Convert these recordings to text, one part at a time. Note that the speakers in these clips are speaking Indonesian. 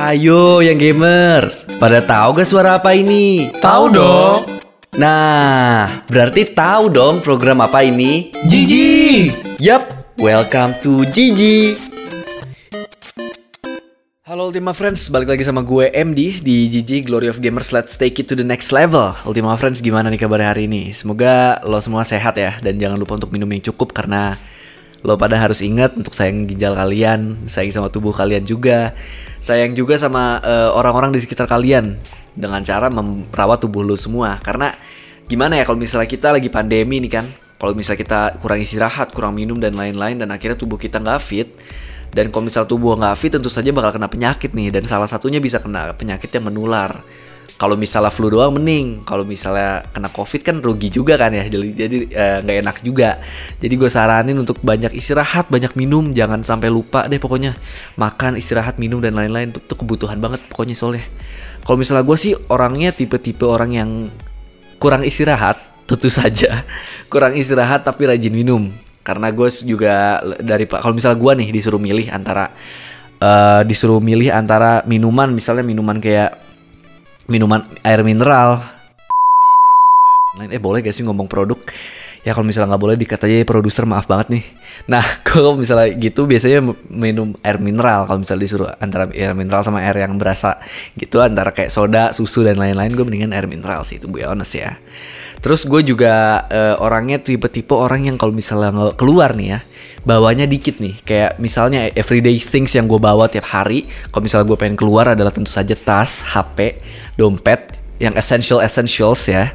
Hayo yang gamers, pada tahu gak suara apa ini? Tahu dong. Nah, berarti tahu dong program apa ini? Gigi. Yup, welcome to Gigi. Halo Ultima Friends, balik lagi sama gue MD di Gigi Glory of Gamers Let's Take It to the Next Level Ultima Friends gimana nih kabar hari ini? Semoga lo semua sehat ya Dan jangan lupa untuk minum yang cukup karena Lo pada harus ingat untuk sayang ginjal kalian Sayang sama tubuh kalian juga Sayang juga sama eh, orang-orang di sekitar kalian Dengan cara merawat tubuh lo semua Karena gimana ya kalau misalnya kita lagi pandemi nih kan Kalau misalnya kita kurang istirahat, kurang minum dan lain-lain Dan akhirnya tubuh kita nggak fit dan kalau misal tubuh nggak fit tentu saja bakal kena penyakit nih dan salah satunya bisa kena penyakit yang menular. Kalau misalnya flu doang mending, kalau misalnya kena covid kan rugi juga kan ya, jadi jadi eh, nggak enak juga. Jadi gue saranin untuk banyak istirahat, banyak minum, jangan sampai lupa deh pokoknya. Makan, istirahat, minum dan lain-lain. Itu, itu kebutuhan banget pokoknya soalnya. Kalau misalnya gue sih orangnya tipe-tipe orang yang kurang istirahat, tentu saja. Kurang istirahat tapi rajin minum. Karena gue juga dari kalau misalnya gue nih disuruh milih antara eh, disuruh milih antara minuman. Misalnya minuman kayak minuman air mineral. Eh boleh gak sih ngomong produk ya kalau misalnya nggak boleh dikata aja produser maaf banget nih. Nah kalau misalnya gitu biasanya minum air mineral. Kalau misalnya disuruh antara air mineral sama air yang berasa gitu antara kayak soda susu dan lain-lain gue mendingan air mineral sih itu be honest ya. Terus gue juga eh, orangnya tipe-tipe orang yang kalau misalnya keluar nih ya bawanya dikit nih. Kayak misalnya everyday things yang gue bawa tiap hari kalau misalnya gue pengen keluar adalah tentu saja tas HP dompet yang essential essentials ya.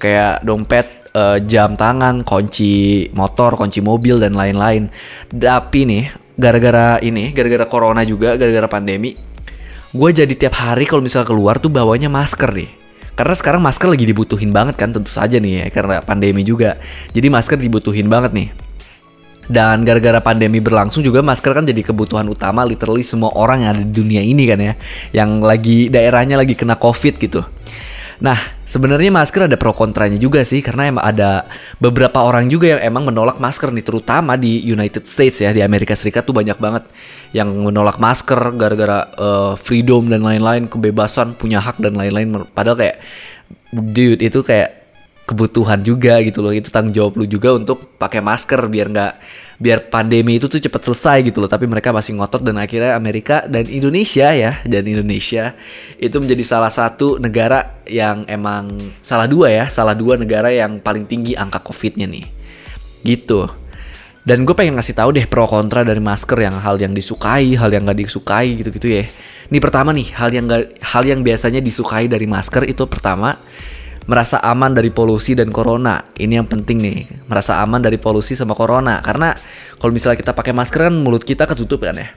Kayak dompet, eh, jam tangan, kunci motor, kunci mobil dan lain-lain. Tapi nih, gara-gara ini, gara-gara corona juga, gara-gara pandemi, gue jadi tiap hari kalau misalnya keluar tuh bawanya masker nih. Karena sekarang masker lagi dibutuhin banget kan, tentu saja nih ya, karena pandemi juga. Jadi masker dibutuhin banget nih. Dan gara-gara pandemi berlangsung juga masker kan jadi kebutuhan utama literally semua orang yang ada di dunia ini kan ya. Yang lagi daerahnya lagi kena covid gitu. Nah, sebenarnya masker ada pro kontranya juga sih karena emang ada beberapa orang juga yang emang menolak masker nih terutama di United States ya di Amerika Serikat tuh banyak banget yang menolak masker gara-gara eh, freedom dan lain-lain kebebasan punya hak dan lain-lain. Padahal kayak dude itu kayak kebutuhan juga gitu loh. Itu tanggung jawab lu juga untuk pakai masker biar nggak biar pandemi itu tuh cepet selesai gitu loh. Tapi mereka masih ngotot dan akhirnya Amerika dan Indonesia ya dan Indonesia itu menjadi salah satu negara yang emang salah dua ya salah dua negara yang paling tinggi angka covidnya nih. Gitu. Dan gue pengen ngasih tahu deh pro kontra dari masker yang hal yang disukai hal yang gak disukai gitu gitu ya. Ini pertama nih hal yang gak, hal yang biasanya disukai dari masker itu pertama merasa aman dari polusi dan corona. Ini yang penting nih, merasa aman dari polusi sama corona. Karena kalau misalnya kita pakai masker kan mulut kita ketutup kan ya.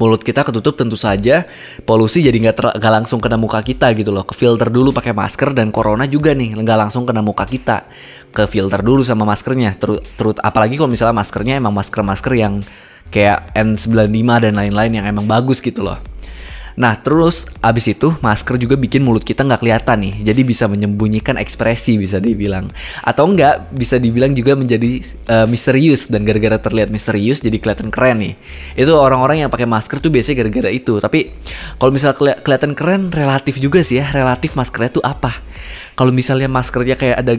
Mulut kita ketutup tentu saja polusi jadi nggak nggak langsung kena muka kita gitu loh. Ke filter dulu pakai masker dan corona juga nih nggak langsung kena muka kita. Ke filter dulu sama maskernya. Terus terus apalagi kalau misalnya maskernya emang masker-masker yang kayak N95 dan lain-lain yang emang bagus gitu loh. Nah terus abis itu masker juga bikin mulut kita nggak kelihatan nih, jadi bisa menyembunyikan ekspresi bisa dibilang, atau enggak bisa dibilang juga menjadi eh, misterius dan gara-gara terlihat misterius jadi kelihatan keren nih. Itu orang-orang yang pakai masker tuh biasanya gara-gara itu. Tapi kalau misalnya keli- kelihatan keren relatif juga sih ya, relatif maskernya tuh apa? Kalau misalnya maskernya kayak ada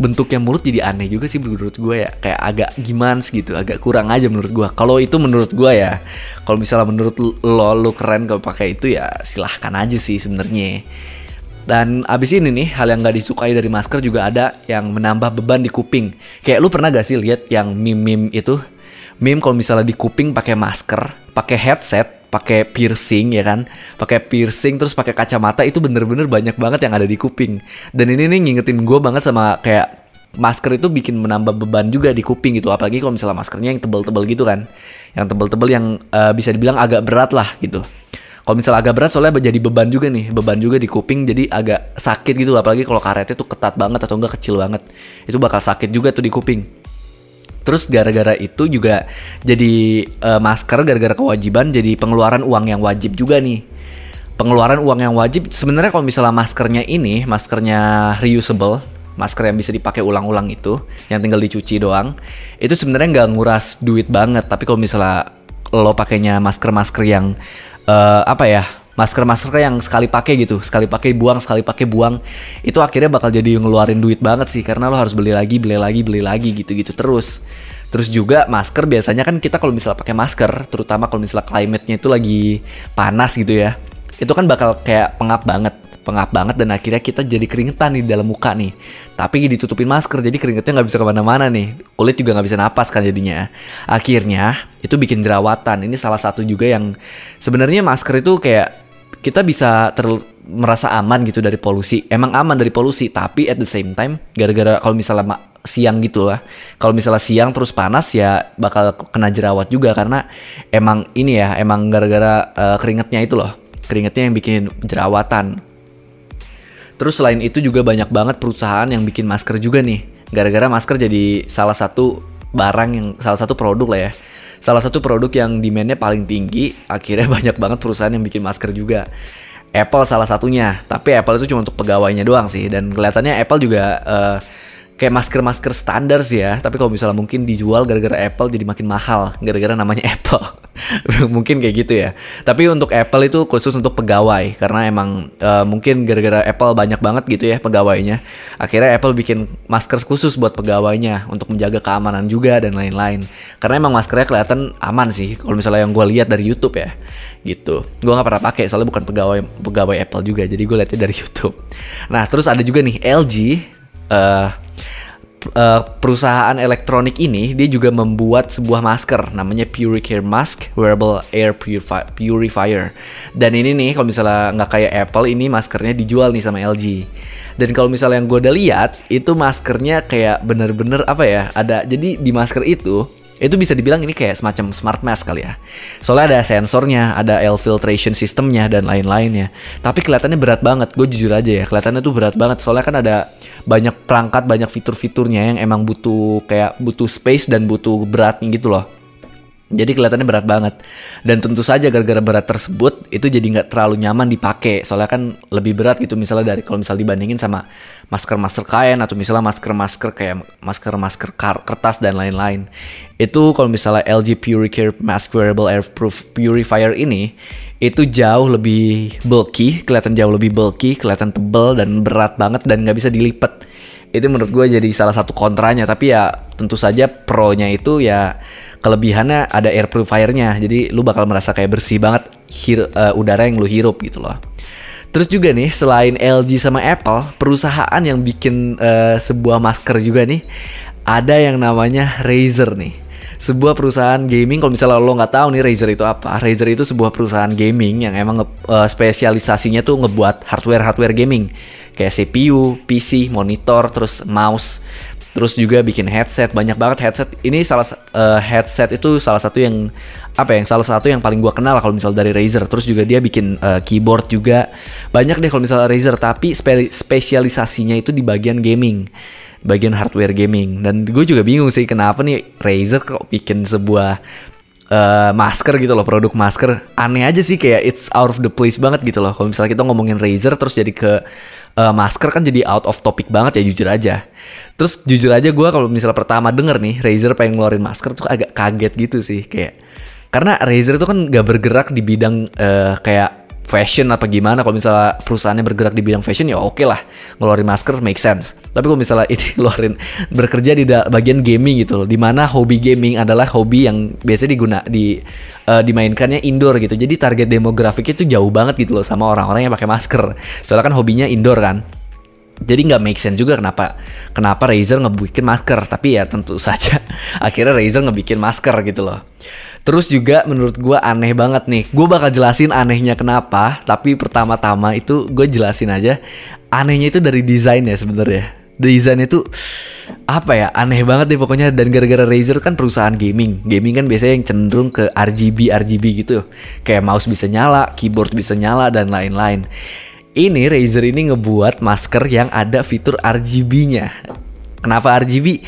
bentuknya mulut jadi aneh juga sih menurut gue ya. Kayak agak gimana gitu agak kurang aja menurut gue kalau itu menurut gue ya kalau misalnya menurut lo lo keren kalau pakai itu ya silahkan aja sih sebenarnya. Dan abis ini nih hal yang gak disukai dari masker juga ada yang menambah beban di kuping. Kayak lu pernah gak sih lihat yang meme-meme itu? Meme kalau misalnya di kuping pakai masker pakai headset pakai piercing ya kan? Pakai piercing terus pakai kacamata itu bener-bener banyak banget yang ada di kuping. Dan ini nih ngingetin gue banget sama kayak masker itu bikin menambah beban juga di kuping gitu. Apalagi kalau misalnya maskernya yang tebel-tebel gitu kan. Yang tebel-tebel yang eh, bisa dibilang agak berat lah gitu. Kalau misalnya agak berat soalnya jadi beban juga nih. Beban juga di kuping jadi agak sakit gitu. Apalagi kalau karetnya tuh ketat banget atau enggak kecil banget. Itu bakal sakit juga tuh di kuping Terus gara-gara itu juga jadi eh, masker gara-gara kewajiban jadi pengeluaran uang yang wajib juga nih. Pengeluaran uang yang wajib sebenarnya kalau misalnya maskernya ini, maskernya reusable, masker yang bisa dipakai ulang-ulang itu, yang tinggal dicuci doang, itu sebenarnya nggak nguras duit banget. Tapi kalau misalnya lo pakainya masker-masker yang uh, apa ya masker-masker yang sekali pakai gitu, sekali pakai buang, sekali pakai buang, itu akhirnya bakal jadi ngeluarin duit banget sih karena lo harus beli lagi, beli lagi, beli lagi gitu-gitu terus. Terus juga masker biasanya kan kita kalau misalnya pakai masker, terutama kalau misalnya climate-nya itu lagi panas gitu ya, itu kan bakal kayak pengap banget pengap banget dan akhirnya kita jadi keringetan di dalam muka nih. Tapi ditutupin masker jadi keringetnya nggak bisa ke mana-mana nih. Kulit juga nggak bisa napas kan jadinya. Akhirnya itu bikin jerawatan. Ini salah satu juga yang sebenarnya masker itu kayak kita bisa ter merasa aman gitu dari polusi. Emang aman dari polusi, tapi at the same time gara-gara kalau misalnya siang gitu lah. Kalau misalnya siang terus panas ya bakal kena jerawat juga karena emang ini ya, emang gara-gara uh, keringetnya itu loh. Keringetnya yang bikin jerawatan. Terus selain itu juga banyak banget perusahaan yang bikin masker juga nih. Gara-gara masker jadi salah satu barang yang salah satu produk lah ya salah satu produk yang demandnya paling tinggi akhirnya banyak banget perusahaan yang bikin masker juga. Apple salah satunya tapi Apple itu cuma untuk pegawainya doang sih dan kelihatannya Apple juga uh, kayak masker-masker standar sih ya. Tapi kalau misalnya mungkin dijual gara-gara Apple jadi makin mahal. Gara-gara namanya Apple. Mungkin kayak gitu ya. Tapi untuk Apple itu khusus untuk pegawai. Karena emang uh, mungkin gara-gara Apple banyak banget gitu ya pegawainya. Akhirnya Apple bikin masker khusus buat pegawainya. Untuk menjaga keamanan juga dan lain-lain. Karena emang maskernya kelihatan aman sih. Kalau misalnya yang gue lihat dari YouTube ya. Gitu. Gue nggak pernah pakai soalnya bukan pegawai pegawai Apple juga. Jadi gue lihatnya dari YouTube. Nah terus ada juga nih LG uh, uh, perusahaan elektronik ini dia juga membuat sebuah masker namanya Puricare Mask Wearable Air Purifi Purifier. Dan ini nih kalau misalnya nggak kayak Apple ini maskernya dijual nih sama LG. Dan kalau misalnya yang gue udah lihat itu maskernya kayak bener-bener apa ya ada jadi di masker itu itu bisa dibilang ini kayak semacam smart mask kali ya. Soalnya ada sensornya, ada air filtration systemnya dan lain-lainnya. Tapi kelihatannya berat banget. Gue jujur aja ya, kelihatannya tuh berat banget. Soalnya kan ada banyak perangkat, banyak fitur-fiturnya yang emang butuh kayak butuh space dan butuh beratnya gitu loh. Jadi kelihatannya berat banget. Dan tentu saja gara-gara berat tersebut itu jadi nggak terlalu nyaman dipakai. Soalnya kan lebih berat gitu misalnya dari kalau misal dibandingin sama masker-masker kain atau misalnya masker-masker kayak masker-masker kertas dan lain-lain. Itu kalau misalnya LG Puricare Mask Wearable Airproof Purifier ini itu jauh lebih bulky, kelihatan jauh lebih bulky, kelihatan tebel dan berat banget dan nggak bisa dilipat. Itu menurut gue jadi salah satu kontranya. Tapi ya tentu saja pro-nya itu ya kelebihannya ada air purifiernya jadi lu bakal merasa kayak bersih banget hir, uh, udara yang lu hirup gitu loh Terus juga nih selain LG sama Apple, perusahaan yang bikin uh, sebuah masker juga nih ada yang namanya Razer nih. Sebuah perusahaan gaming kalau misalnya lo nggak tahu nih Razer itu apa, Razer itu sebuah perusahaan gaming yang emang uh, spesialisasinya tuh ngebuat hardware-hardware gaming. Kayak CPU, PC, monitor, terus mouse terus juga bikin headset. Banyak banget headset. Ini salah uh, headset itu salah satu yang apa ya yang salah satu yang paling gua kenal kalau misal dari Razer. Terus juga dia bikin uh, keyboard juga. Banyak deh kalau misalnya Razer tapi spe spesialisasinya itu di bagian gaming bagian hardware gaming. Dan gue juga bingung sih kenapa nih Razer kok bikin sebuah uh, masker gitu loh produk masker. Aneh aja sih kayak it's out of the place banget gitu loh. Kalau misalnya kita ngomongin Razer terus jadi ke uh, masker kan jadi out of topic banget ya jujur aja. Terus jujur aja gue kalau misalnya pertama denger nih Razer pengen ngeluarin masker tuh agak kaget gitu sih kayak. Karena Razer itu kan gak bergerak di bidang uh, kayak fashion apa gimana kalau misalnya perusahaannya bergerak di bidang fashion ya oke okay lah. Ngeluarin masker make sense. Tapi kalau misalnya ini ngeluarin bekerja di bagian gaming gitu loh di mana hobi gaming adalah hobi yang biasa diguna di uh, dimainkannya indoor gitu. Jadi target demografiknya itu jauh banget gitu loh sama orang-orang yang pakai masker. Soalnya kan hobinya indoor kan. Jadi nggak make sense juga kenapa kenapa Razer ngebikin masker. Tapi ya tentu saja akhirnya Razer ngebikin masker gitu loh terus juga menurut gue aneh banget nih. Gue bakal jelasin anehnya kenapa tapi pertama-tama itu gue jelasin aja. Anehnya itu dari desain ya sebenarnya. Desain itu apa ya aneh banget nih pokoknya. Dan gara-gara Razer kan perusahaan gaming. Gaming kan biasanya yang cenderung ke RGB RGB gitu. Kayak mouse bisa nyala keyboard bisa nyala dan lain-lain. Ini Razer ini ngebuat masker yang ada fitur RGB-nya. Kenapa RGB?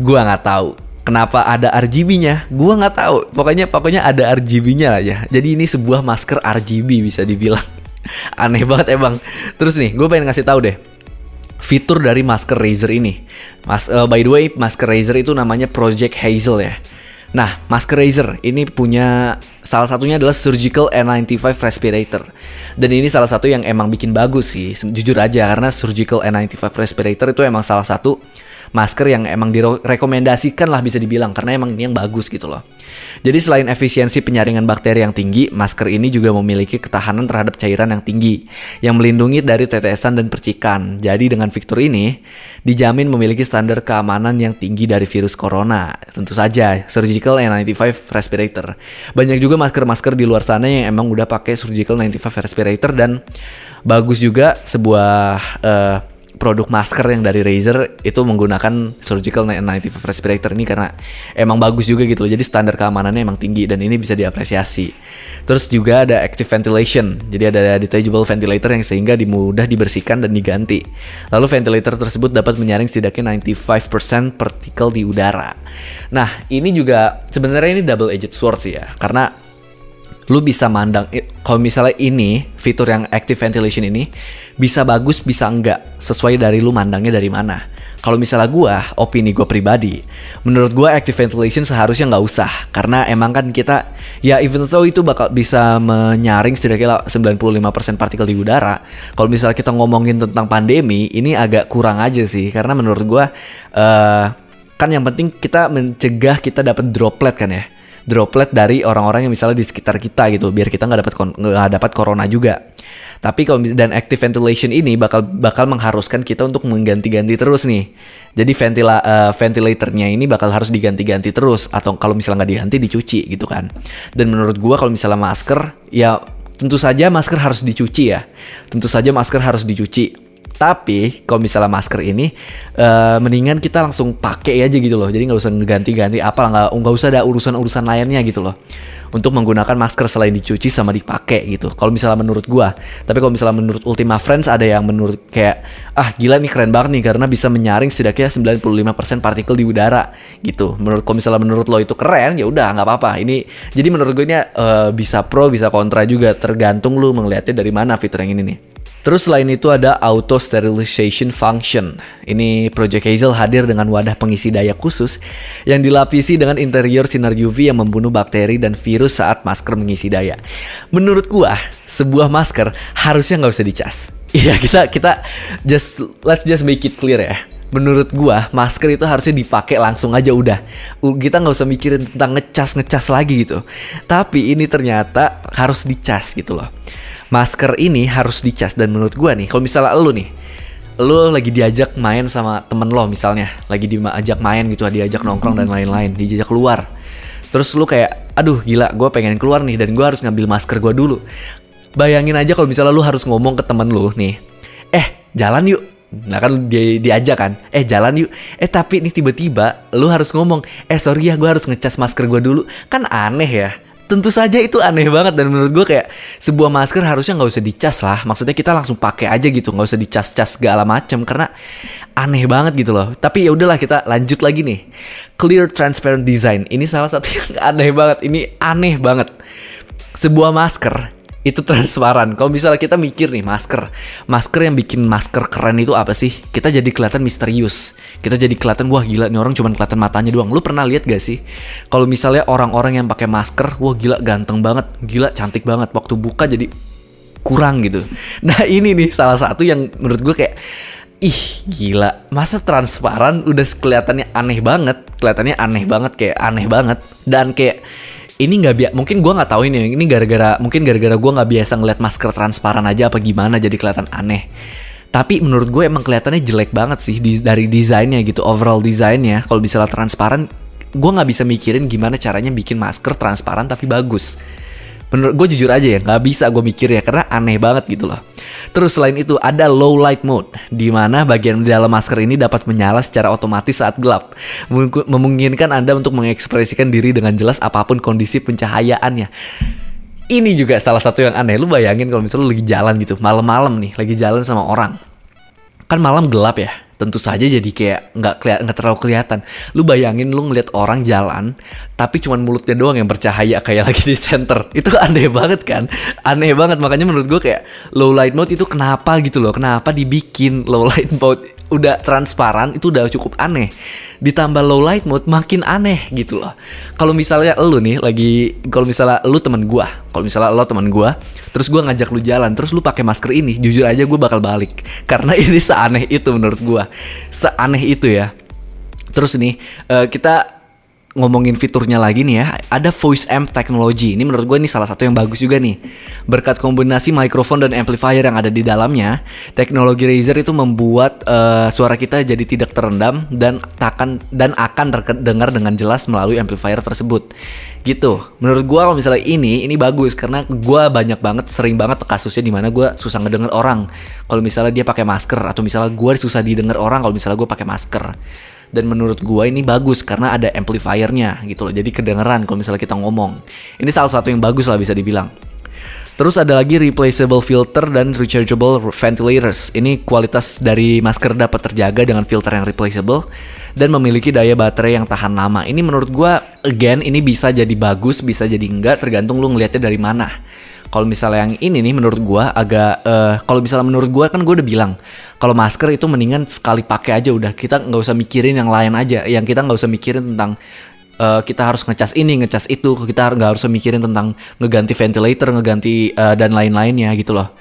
Gua nggak tahu. Kenapa ada RGB-nya? Gua nggak tahu. Pokoknya pokoknya ada RGB-nya aja. Jadi ini sebuah masker RGB bisa dibilang. Aneh banget emang. Terus nih, gue pengen ngasih tahu deh fitur dari masker Razer ini. Mas, uh, by the way, masker Razer itu namanya Project Hazel ya. Nah, masker Razer ini punya Salah satunya adalah surgical N95 respirator. Dan ini salah satu yang emang bikin bagus sih, jujur aja karena surgical N95 respirator itu emang salah satu masker yang emang direkomendasikan lah bisa dibilang karena emang ini yang bagus gitu loh. Jadi selain efisiensi penyaringan bakteri yang tinggi, masker ini juga memiliki ketahanan terhadap cairan yang tinggi yang melindungi dari tetesan dan percikan. Jadi dengan fitur ini dijamin memiliki standar keamanan yang tinggi dari virus corona. Tentu saja surgical N95 respirator. Banyak juga masker-masker di luar sana yang emang udah pakai surgical N95 respirator dan bagus juga sebuah uh, produk masker yang dari Razer itu menggunakan surgical N95 respirator ini karena emang bagus juga gitu loh. Jadi standar keamanannya emang tinggi dan ini bisa diapresiasi. Terus juga ada active ventilation. Jadi ada detachable ventilator yang sehingga dimudah dibersihkan dan diganti. Lalu ventilator tersebut dapat menyaring setidaknya 95% partikel di udara. Nah, ini juga sebenarnya ini double edged sword sih ya. Karena lu bisa mandang kalau misalnya ini fitur yang active ventilation ini bisa bagus bisa enggak sesuai dari lu mandangnya dari mana. Kalau misalnya gua opini gua pribadi menurut gua active ventilation seharusnya nggak usah. Karena emang kan kita ya even though itu bakal bisa menyaring setidaknya 95% partikel di udara kalau misalnya kita ngomongin tentang pandemi ini agak kurang aja sih. Karena menurut gua uh, kan yang penting kita mencegah kita dapat droplet kan ya. Droplet dari orang-orang yang misalnya di sekitar kita gitu biar kita nggak dapat nggak dapat corona juga tapi kalau dan active ventilation ini bakal bakal mengharuskan kita untuk mengganti-ganti terus nih. Jadi ventila uh, ventilatornya ini bakal harus diganti-ganti terus atau kalau misalnya nggak diganti dicuci gitu kan. Dan menurut gua kalau misalnya masker ya tentu saja masker harus dicuci ya. Tentu saja masker harus dicuci tapi kalau misalnya masker ini uh, mendingan kita langsung pakai aja gitu loh. Jadi nggak usah ngeganti-ganti apa nggak nggak usah ada urusan-urusan lainnya gitu loh. Untuk menggunakan masker selain dicuci sama dipakai gitu. Kalau misalnya menurut gua, tapi kalau misalnya menurut Ultima Friends ada yang menurut kayak ah gila nih keren banget nih karena bisa menyaring setidaknya 95% partikel di udara gitu. Menurut kalau misalnya menurut lo itu keren ya udah nggak apa-apa. Ini jadi menurut gue ini uh, bisa pro bisa kontra juga tergantung lu melihatnya dari mana fitur yang ini nih. Terus selain itu ada auto sterilization function. Ini Project Hazel hadir dengan wadah pengisi daya khusus yang dilapisi dengan interior sinar UV yang membunuh bakteri dan virus saat masker mengisi daya. Menurut gua, sebuah masker harusnya nggak usah dicas. Iya kita kita just let's just make it clear ya. Menurut gua masker itu harusnya dipakai langsung aja udah. Kita nggak usah mikirin tentang ngecas ngecas lagi gitu. Tapi ini ternyata harus dicas gitu loh masker ini harus dicas. Dan menurut gue nih kalau misalnya lu nih lu lagi diajak main sama temen lo misalnya lagi diajak main gitu diajak nongkrong dan lain-lain diajak keluar. Terus lu kayak aduh gila gue pengen keluar nih dan gue harus ngambil masker gue dulu. Bayangin aja kalau misalnya lu harus ngomong ke temen lu nih eh jalan yuk. Nah kan dia diajak kan, eh jalan yuk. Eh tapi ini tiba-tiba lu harus ngomong, eh sorry ya gue harus ngecas masker gue dulu. Kan aneh ya tentu saja itu aneh banget dan menurut gue kayak sebuah masker harusnya nggak usah dicas lah. Maksudnya kita langsung pakai aja gitu nggak usah dicas-cas segala macem karena aneh banget gitu loh. Tapi ya udahlah kita lanjut lagi nih. Clear transparent design. Ini salah satu yang aneh banget. Ini aneh banget. Sebuah masker itu transparan. Kalau misalnya kita mikir nih masker, masker yang bikin masker keren itu apa sih? Kita jadi kelihatan misterius. Kita jadi kelihatan wah gila nih orang cuma kelihatan matanya doang. Lu pernah lihat gak sih? Kalau misalnya orang-orang yang pakai masker, wah gila ganteng banget, gila cantik banget. Waktu buka jadi kurang gitu. Nah ini nih salah satu yang menurut gue kayak ih gila masa transparan udah kelihatannya aneh banget kelihatannya aneh banget kayak aneh banget dan kayak ini nggak biasa mungkin gue nggak tahu ini ini gara-gara mungkin gara-gara gue nggak biasa ngeliat masker transparan aja apa gimana jadi kelihatan aneh. Tapi menurut gue emang kelihatannya jelek banget sih di, dari desainnya gitu overall desainnya. Kalau misalnya transparan gue nggak bisa mikirin gimana caranya bikin masker transparan tapi bagus. Menurut gue jujur aja ya nggak bisa gue mikir ya karena aneh banget gitu loh Terus selain itu ada low light mode, di mana bagian dalam masker ini dapat menyala secara otomatis saat gelap, memungkinkan Anda untuk mengekspresikan diri dengan jelas apa pun kondisi pencahayaannya. Ini juga salah satu yang aneh. Lu bayangin kalau misalnya lu lagi jalan gitu, malam-malam nih, lagi jalan sama orang. Kan malam gelap ya tentu saja jadi kayak nggak keliat nggak terlalu kelihatan. Lu bayangin lu ngeliat orang jalan tapi cuman mulutnya doang yang bercahaya kayak lagi di center. Itu aneh banget kan? Aneh banget makanya menurut gue kayak low light mode itu kenapa gitu loh? Kenapa dibikin low light mode? Udah transparan itu udah cukup aneh. Ditambah low light mode makin aneh gitu loh. Kalau misalnya lu nih lagi kalau misalnya lu teman gua, kalau misalnya lo teman gua, terus gua ngajak lu jalan, terus lu pakai masker ini, jujur aja gua bakal balik. Karena ini seaneh itu menurut gua. Seaneh itu ya. Terus nih, uh, kita ngomongin fiturnya lagi nih ya, ada voice amp technology. Ini menurut gue ini salah satu yang bagus juga nih. Berkat kombinasi mikrofon dan amplifier yang ada di dalamnya, teknologi Razer itu membuat uh, suara kita jadi tidak terendam dan akan dan akan terdengar dengan jelas melalui amplifier tersebut. Gitu. Menurut gue kalau misalnya ini ini bagus karena gue banyak banget sering banget kasusnya di mana gue susah ngedenger orang kalau misalnya dia pakai masker atau misalnya gue susah didengar orang kalau misalnya gue pakai masker dan menurut gua ini bagus karena ada amplifiernya gitu loh jadi kedengeran kalau misalnya kita ngomong ini salah satu yang bagus lah bisa dibilang Terus ada lagi replaceable filter dan rechargeable ventilators. Ini kualitas dari masker dapat terjaga dengan filter yang replaceable dan memiliki daya baterai yang tahan lama. Ini menurut gua again ini bisa jadi bagus, bisa jadi enggak tergantung lu ngelihatnya dari mana. Kalau misalnya yang ini nih menurut gua agak uh, kalau misalnya menurut gua kan gua udah bilang kalau masker itu mendingan sekali pakai aja udah kita nggak usah mikirin yang lain aja. Yang kita nggak usah mikirin tentang uh, kita harus ngecas ini, ngecas itu, kita nggak harus mikirin tentang ngeganti ventilator, ngeganti uh, dan lain-lainnya gitu loh.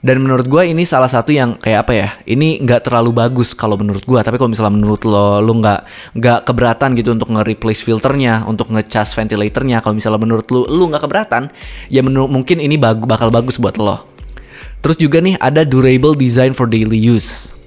Dan menurut gue ini salah satu yang kayak apa ya? Ini nggak terlalu bagus kalau menurut gue. Tapi kalau misalnya menurut lo, lo nggak nggak keberatan gitu untuk nge-replace filternya, untuk ngecas ventilatornya. Kalau misalnya menurut lo, lo nggak keberatan, ya menurut mungkin ini bag bakal bagus buat lo. Terus juga nih ada durable design for daily use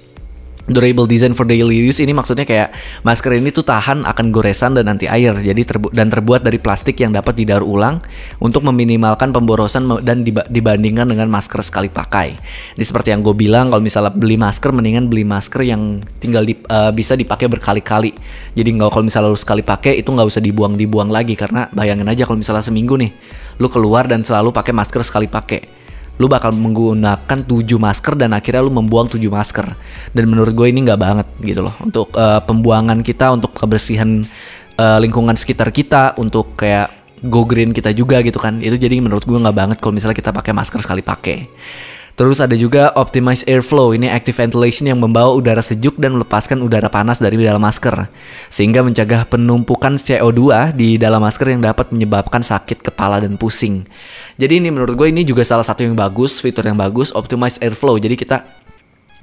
durable design for daily use ini maksudnya kayak masker ini tuh tahan akan goresan dan anti air jadi terbu dan terbuat dari plastik yang dapat didaur ulang untuk meminimalkan pemborosan dan dibandingkan dengan masker sekali pakai. Ini seperti yang gue bilang kalau misalnya beli masker mendingan beli masker yang tinggal di, uh, bisa dipakai berkali-kali. Jadi nggak kalau misalnya lu sekali pakai itu nggak usah dibuang-dibuang lagi karena bayangin aja kalau misalnya seminggu nih lu keluar dan selalu pakai masker sekali pakai lu bakal menggunakan 7 masker dan akhirnya lu membuang 7 masker. Dan menurut gue ini nggak banget gitu loh. Untuk uh, pembuangan kita untuk kebersihan uh, lingkungan sekitar kita untuk kayak go green kita juga gitu kan. Itu jadi menurut gue nggak banget kalau misalnya kita pakai masker sekali pakai Terus ada juga optimize airflow, ini active ventilation yang membawa udara sejuk dan melepaskan udara panas dari dalam masker. Sehingga mencegah penumpukan CO2 di dalam masker yang dapat menyebabkan sakit kepala dan pusing. Jadi ini menurut gue ini juga salah satu yang bagus, fitur yang bagus, optimize airflow. Jadi kita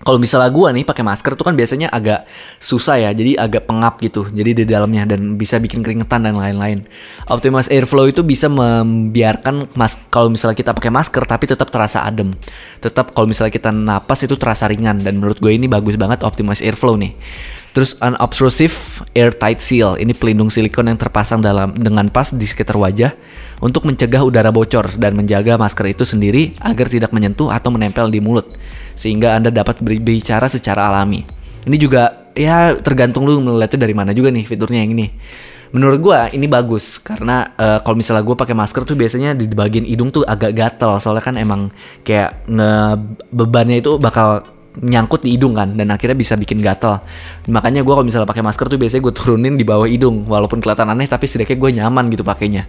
kalau misalnya gue nih pakai masker tuh kan biasanya agak susah ya, jadi agak pengap gitu. Jadi di dalamnya dan bisa bikin keringetan dan lain-lain. Optimize airflow itu bisa membiarkan mas kalau misalnya kita pakai masker tapi tetap terasa adem. Tetap kalau misalnya kita napas itu terasa ringan dan menurut gue ini bagus banget optimize airflow nih. Terus unobtrusive airtight seal, ini pelindung silikon yang terpasang dalam dengan pas di sekitar wajah untuk mencegah udara bocor dan menjaga masker itu sendiri agar tidak menyentuh atau menempel di mulut sehingga Anda dapat berbicara secara alami. Ini juga ya tergantung lu melihatnya dari mana juga nih fiturnya yang ini. Menurut gue ini bagus karena uh, kalau misalnya gue pakai masker tuh biasanya di bagian hidung tuh agak gatel soalnya kan emang kayak nge bebannya itu bakal nyangkut di hidung kan dan akhirnya bisa bikin gatel. Makanya gue kalau misalnya pakai masker tuh biasanya gue turunin di bawah hidung walaupun kelihatan aneh tapi setidaknya gue nyaman gitu pakainya.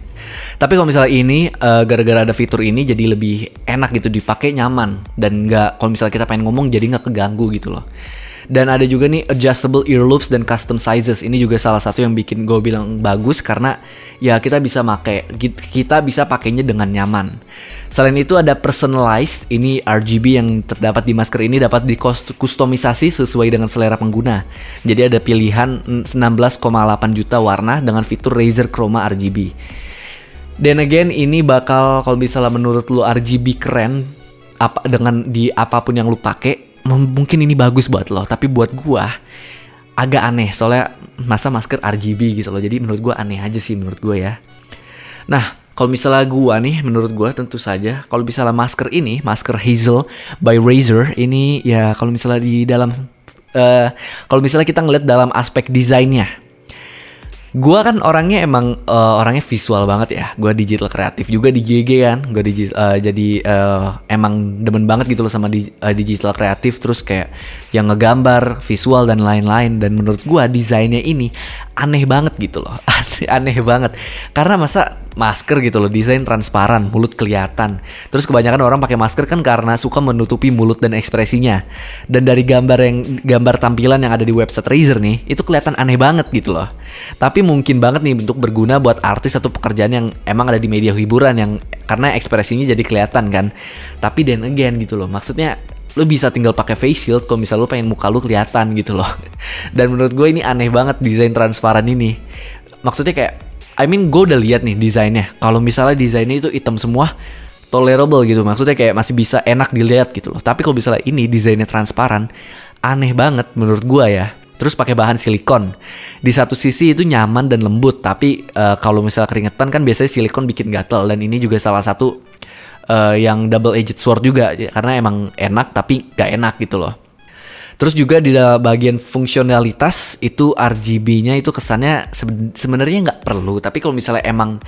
Tapi kalau misalnya ini uh, gara-gara ada fitur ini jadi lebih enak gitu dipakai nyaman. Dan nggak kalau misalnya kita pengen ngomong jadi nggak keganggu gitu loh dan ada juga nih adjustable ear loops dan custom sizes ini juga salah satu yang bikin gue bilang bagus karena ya kita bisa pakai kita bisa pakainya dengan nyaman Selain itu ada personalized, ini RGB yang terdapat di masker ini dapat dikustomisasi sesuai dengan selera pengguna. Jadi ada pilihan 16,8 juta warna dengan fitur Razer Chroma RGB. Dan again ini bakal kalau misalnya menurut lu RGB keren apa dengan di apa pun yang lu pakai, mungkin ini bagus buat lo, tapi buat gua agak aneh soalnya masa masker RGB gitu loh. Jadi menurut gua aneh aja sih menurut gua ya. Nah, kalau misalnya gua nih, menurut gua tentu saja kalau misalnya masker ini, masker Hazel by Razer ini ya kalau misalnya di dalam uh, kalau misalnya kita ngeliat dalam aspek desainnya, Gua kan orangnya emang uh, orangnya visual banget ya. Gua digital kreatif juga di GG kan. Digital uh, jadi uh, emang demen banget gitu loh sama di, uh, digital kreatif terus kayak yang ngegambar, visual dan lain-lain dan menurut gua desainnya ini aneh banget gitu loh. aneh banget. Karena masa masker gitu loh desain transparan mulut kelihatan. Terus kebanyakan orang pakai masker kan karena suka menutupi mulut dan ekspresinya. Dan dari gambar yang gambar tampilan yang ada di website Razer nih itu kelihatan aneh banget gitu loh. Tapi mungkin banget nih untuk berguna buat artis atau pekerjaan yang emang ada di media hiburan yang karena ekspresinya jadi kelihatan kan. Tapi then again gitu loh maksudnya lu bisa tinggal pakai face shield kalau misal lu pengen muka lu kelihatan gitu loh. Dan menurut gue ini aneh banget desain transparan ini. Maksudnya kayak I mean gue udah lihat nih desainnya. Kalau misalnya desainnya itu hitam semua, tolerable gitu. Maksudnya kayak masih bisa enak dilihat gitu loh. Tapi kalau misalnya ini desainnya transparan, aneh banget menurut gue ya. Terus pakai bahan silikon. Di satu sisi itu nyaman dan lembut, tapi uh, kalau misalnya keringetan kan biasanya silikon bikin gatel dan ini juga salah satu uh, yang double edged sword juga karena emang enak tapi gak enak gitu loh. Terus juga di dalam bagian fungsionalitas itu RGB-nya itu kesannya sebenarnya nggak perlu, tapi kalau misalnya emang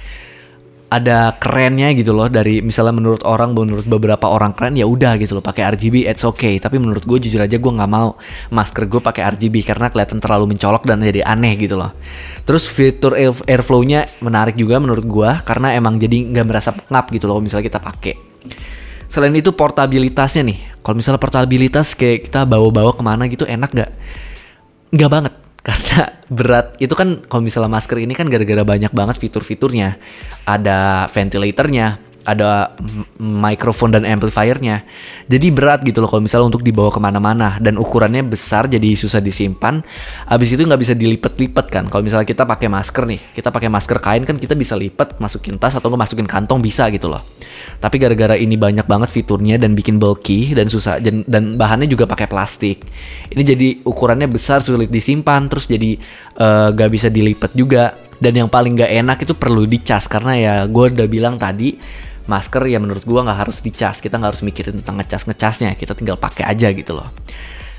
ada kerennya gitu loh dari misalnya menurut orang menurut beberapa orang keren ya udah gitu loh pakai RGB it's okay. Tapi menurut gue jujur aja gue nggak mau masker gue pakai RGB karena kelihatan terlalu mencolok dan jadi aneh gitu loh. Terus fitur airflow-nya menarik juga menurut gue karena emang jadi nggak merasa pengap gitu loh misalnya kita pakai. Selain itu portabilitasnya nih kalau misalnya portabilitas kayak kita bawa-bawa ke mana gitu enak gak? Nggak banget karena berat itu kan kalau misalnya masker ini kan gara-gara banyak banget fitur-fiturnya ada ventilatornya ada mikrofon dan amplifiernya. Jadi berat gitu loh kalau misalnya untuk dibawa ke mana-mana dan ukurannya besar jadi susah disimpan. Abis itu nggak bisa dilipat-lipat kan. Kalau misalnya kita pakai masker nih, kita pakai masker kain kan kita bisa lipat, masukin tas atau nggak masukin kantong bisa gitu loh. Tapi gara-gara ini banyak banget fiturnya dan bikin bulky dan susah dan, bahannya juga pakai plastik. Ini jadi ukurannya besar sulit disimpan terus jadi uh, eh, gak bisa dilipat juga. Dan yang paling gak enak itu perlu dicas karena ya gue udah bilang tadi masker ya menurut gua nggak harus dicas kita nggak harus mikirin tentang ngecas ngecasnya kita tinggal pakai aja gitu loh.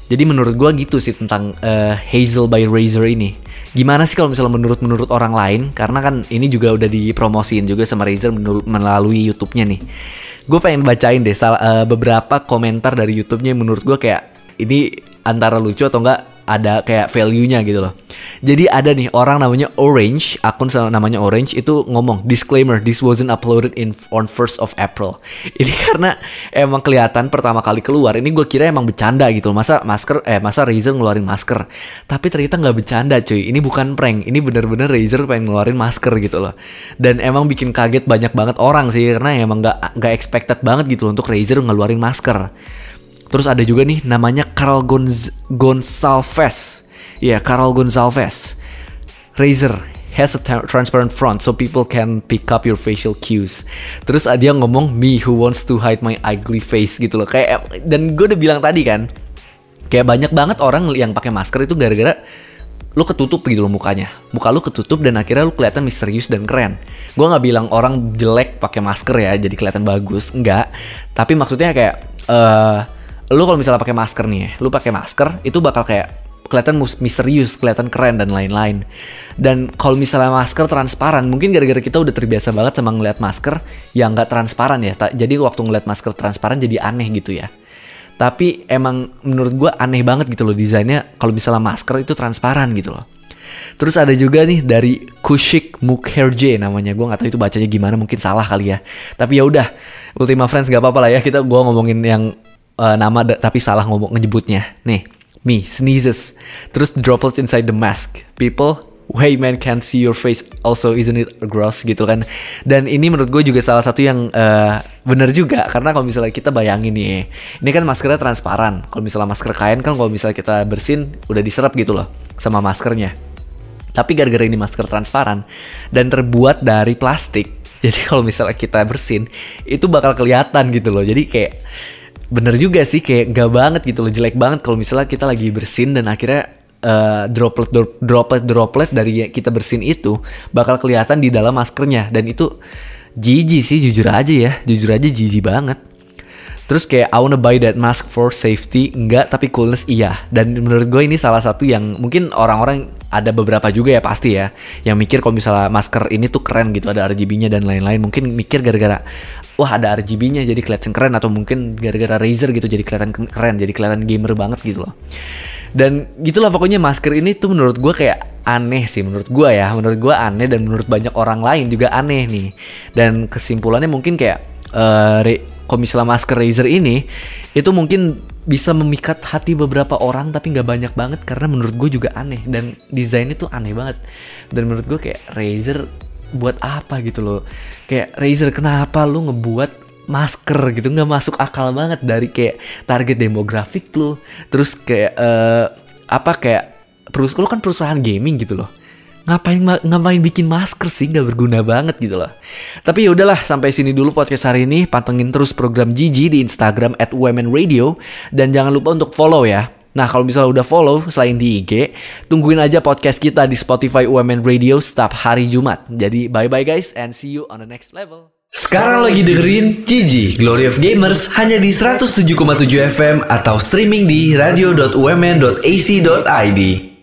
Jadi menurut gua gitu sih tentang uh, Hazel by Razer ini. Gimana sih kalau misalnya menurut menurut orang lain? Karena kan ini juga udah dipromosiin juga sama Razer melalui YouTube-nya nih. Gue pengen bacain deh salah, uh, beberapa komentar dari YouTube-nya menurut gue kayak ini antara lucu atau enggak ada kayak value-nya gitu loh. Jadi ada nih orang namanya Orange, akun namanya Orange itu ngomong disclaimer this wasn't uploaded in on first of April. Ini karena emang kelihatan pertama kali keluar. Ini gue kira emang bercanda gitu. Masa masker eh masa Razer ngeluarin masker. Tapi ternyata nggak bercanda cuy. Ini bukan prank. Ini bener-bener Razer pengen ngeluarin masker gitu loh. Dan emang bikin kaget banyak banget orang sih karena emang nggak nggak expected banget gitu loh untuk Razer ngeluarin masker. Terus ada juga nih namanya Carl Gonz Gonçalves. Ya, yeah, Carl Gonçalves. Razer has a transparent front so people can pick up your facial cues. Terus dia ngomong me who wants to hide my ugly face gitu loh. Kayak dan gue udah bilang tadi kan. Kayak banyak banget orang yang pakai masker itu gara-gara lu ketutup gitu loh mukanya. Muka lu ketutup dan akhirnya lu kelihatan misterius dan keren. Gue nggak bilang orang jelek pakai masker ya jadi kelihatan bagus, enggak. Tapi maksudnya kayak uh, lu kalau misalnya pakai masker nih ya, lu pakai masker itu bakal kayak kelihatan misterius, kelihatan keren dan lain-lain. Dan kalau misalnya masker transparan, mungkin gara-gara kita udah terbiasa banget sama ngeliat masker yang nggak transparan ya. Jadi waktu ngeliat masker transparan jadi aneh gitu ya. Tapi emang menurut gue aneh banget gitu loh desainnya kalau misalnya masker itu transparan gitu loh. Terus ada juga nih dari Kushik Mukherjee namanya. Gue nggak tahu itu bacanya gimana, mungkin salah kali ya. Tapi ya udah, Ultima Friends gak apa-apa lah ya. Kita gue ngomongin yang uh, nama tapi salah ngomong nyebutnya. Nih, me sneezes, terus droplets inside the mask. People, hey man can't see your face also isn't it gross gitu kan. Dan ini menurut gue juga salah satu yang uh, bener juga karena kalau misalnya kita bayangin nih, ini kan maskernya transparan. Kalau misalnya masker kain kan kalau misalnya kita bersin udah diserap gitu loh sama maskernya. Tapi gara-gara ini masker transparan dan terbuat dari plastik, jadi kalau misalnya kita bersin itu bakal kelihatan gitu loh. Jadi kayak bener juga sih kayak gak banget gitu loh jelek banget kalau misalnya kita lagi bersin dan akhirnya uh, droplet droplet droplet dari kita bersin itu bakal kelihatan di dalam maskernya. Dan itu jijik sih jujur aja ya jujur aja jijik banget. Terus kayak I wanna buy that mask for safety. Enggak tapi coolness iya. Dan menurut gue ini salah satu yang mungkin orang-orang ada beberapa juga ya pasti ya yang mikir kalau misalnya masker ini tuh keren gitu ada RGB-nya dan lain-lain mungkin mikir gara-gara wah ada RGB-nya jadi kelihatan keren atau mungkin gara-gara Razer gitu jadi kelihatan keren jadi kelihatan gamer banget gitu loh. Dan gitulah pokoknya masker ini tuh menurut gue kayak aneh sih menurut gue ya menurut gue aneh dan menurut banyak orang lain juga aneh nih. Dan kesimpulannya mungkin kayak uh, kalau misalnya masker Razer ini itu mungkin bisa memikat hati beberapa orang tapi nggak banyak banget karena menurut gue juga aneh. Dan desainnya tuh aneh banget. Dan menurut gue kayak Razer buat apa gitu loh. Kayak Razer kenapa lu ngebuat masker gitu? Nggak masuk akal banget dari kayak target demografik lu. Terus kayak uh, apa kayak perusahaan lu kan perusahaan gaming gitu loh ngapain ngapain bikin masker sih nggak berguna banget gitu loh. Tapi ya udahlah sampai sini dulu podcast hari ini. Pantengin terus program Gigi di Instagram at Women Radio dan jangan lupa untuk follow ya. Nah kalau misalnya udah follow selain di IG, tungguin aja podcast kita di Spotify Women Radio setiap hari Jumat. Jadi bye bye guys and see you on the next level. Sekarang lagi dengerin Gigi Glory of Gamers hanya di 107,7 FM atau streaming di radio.umn.ac.id.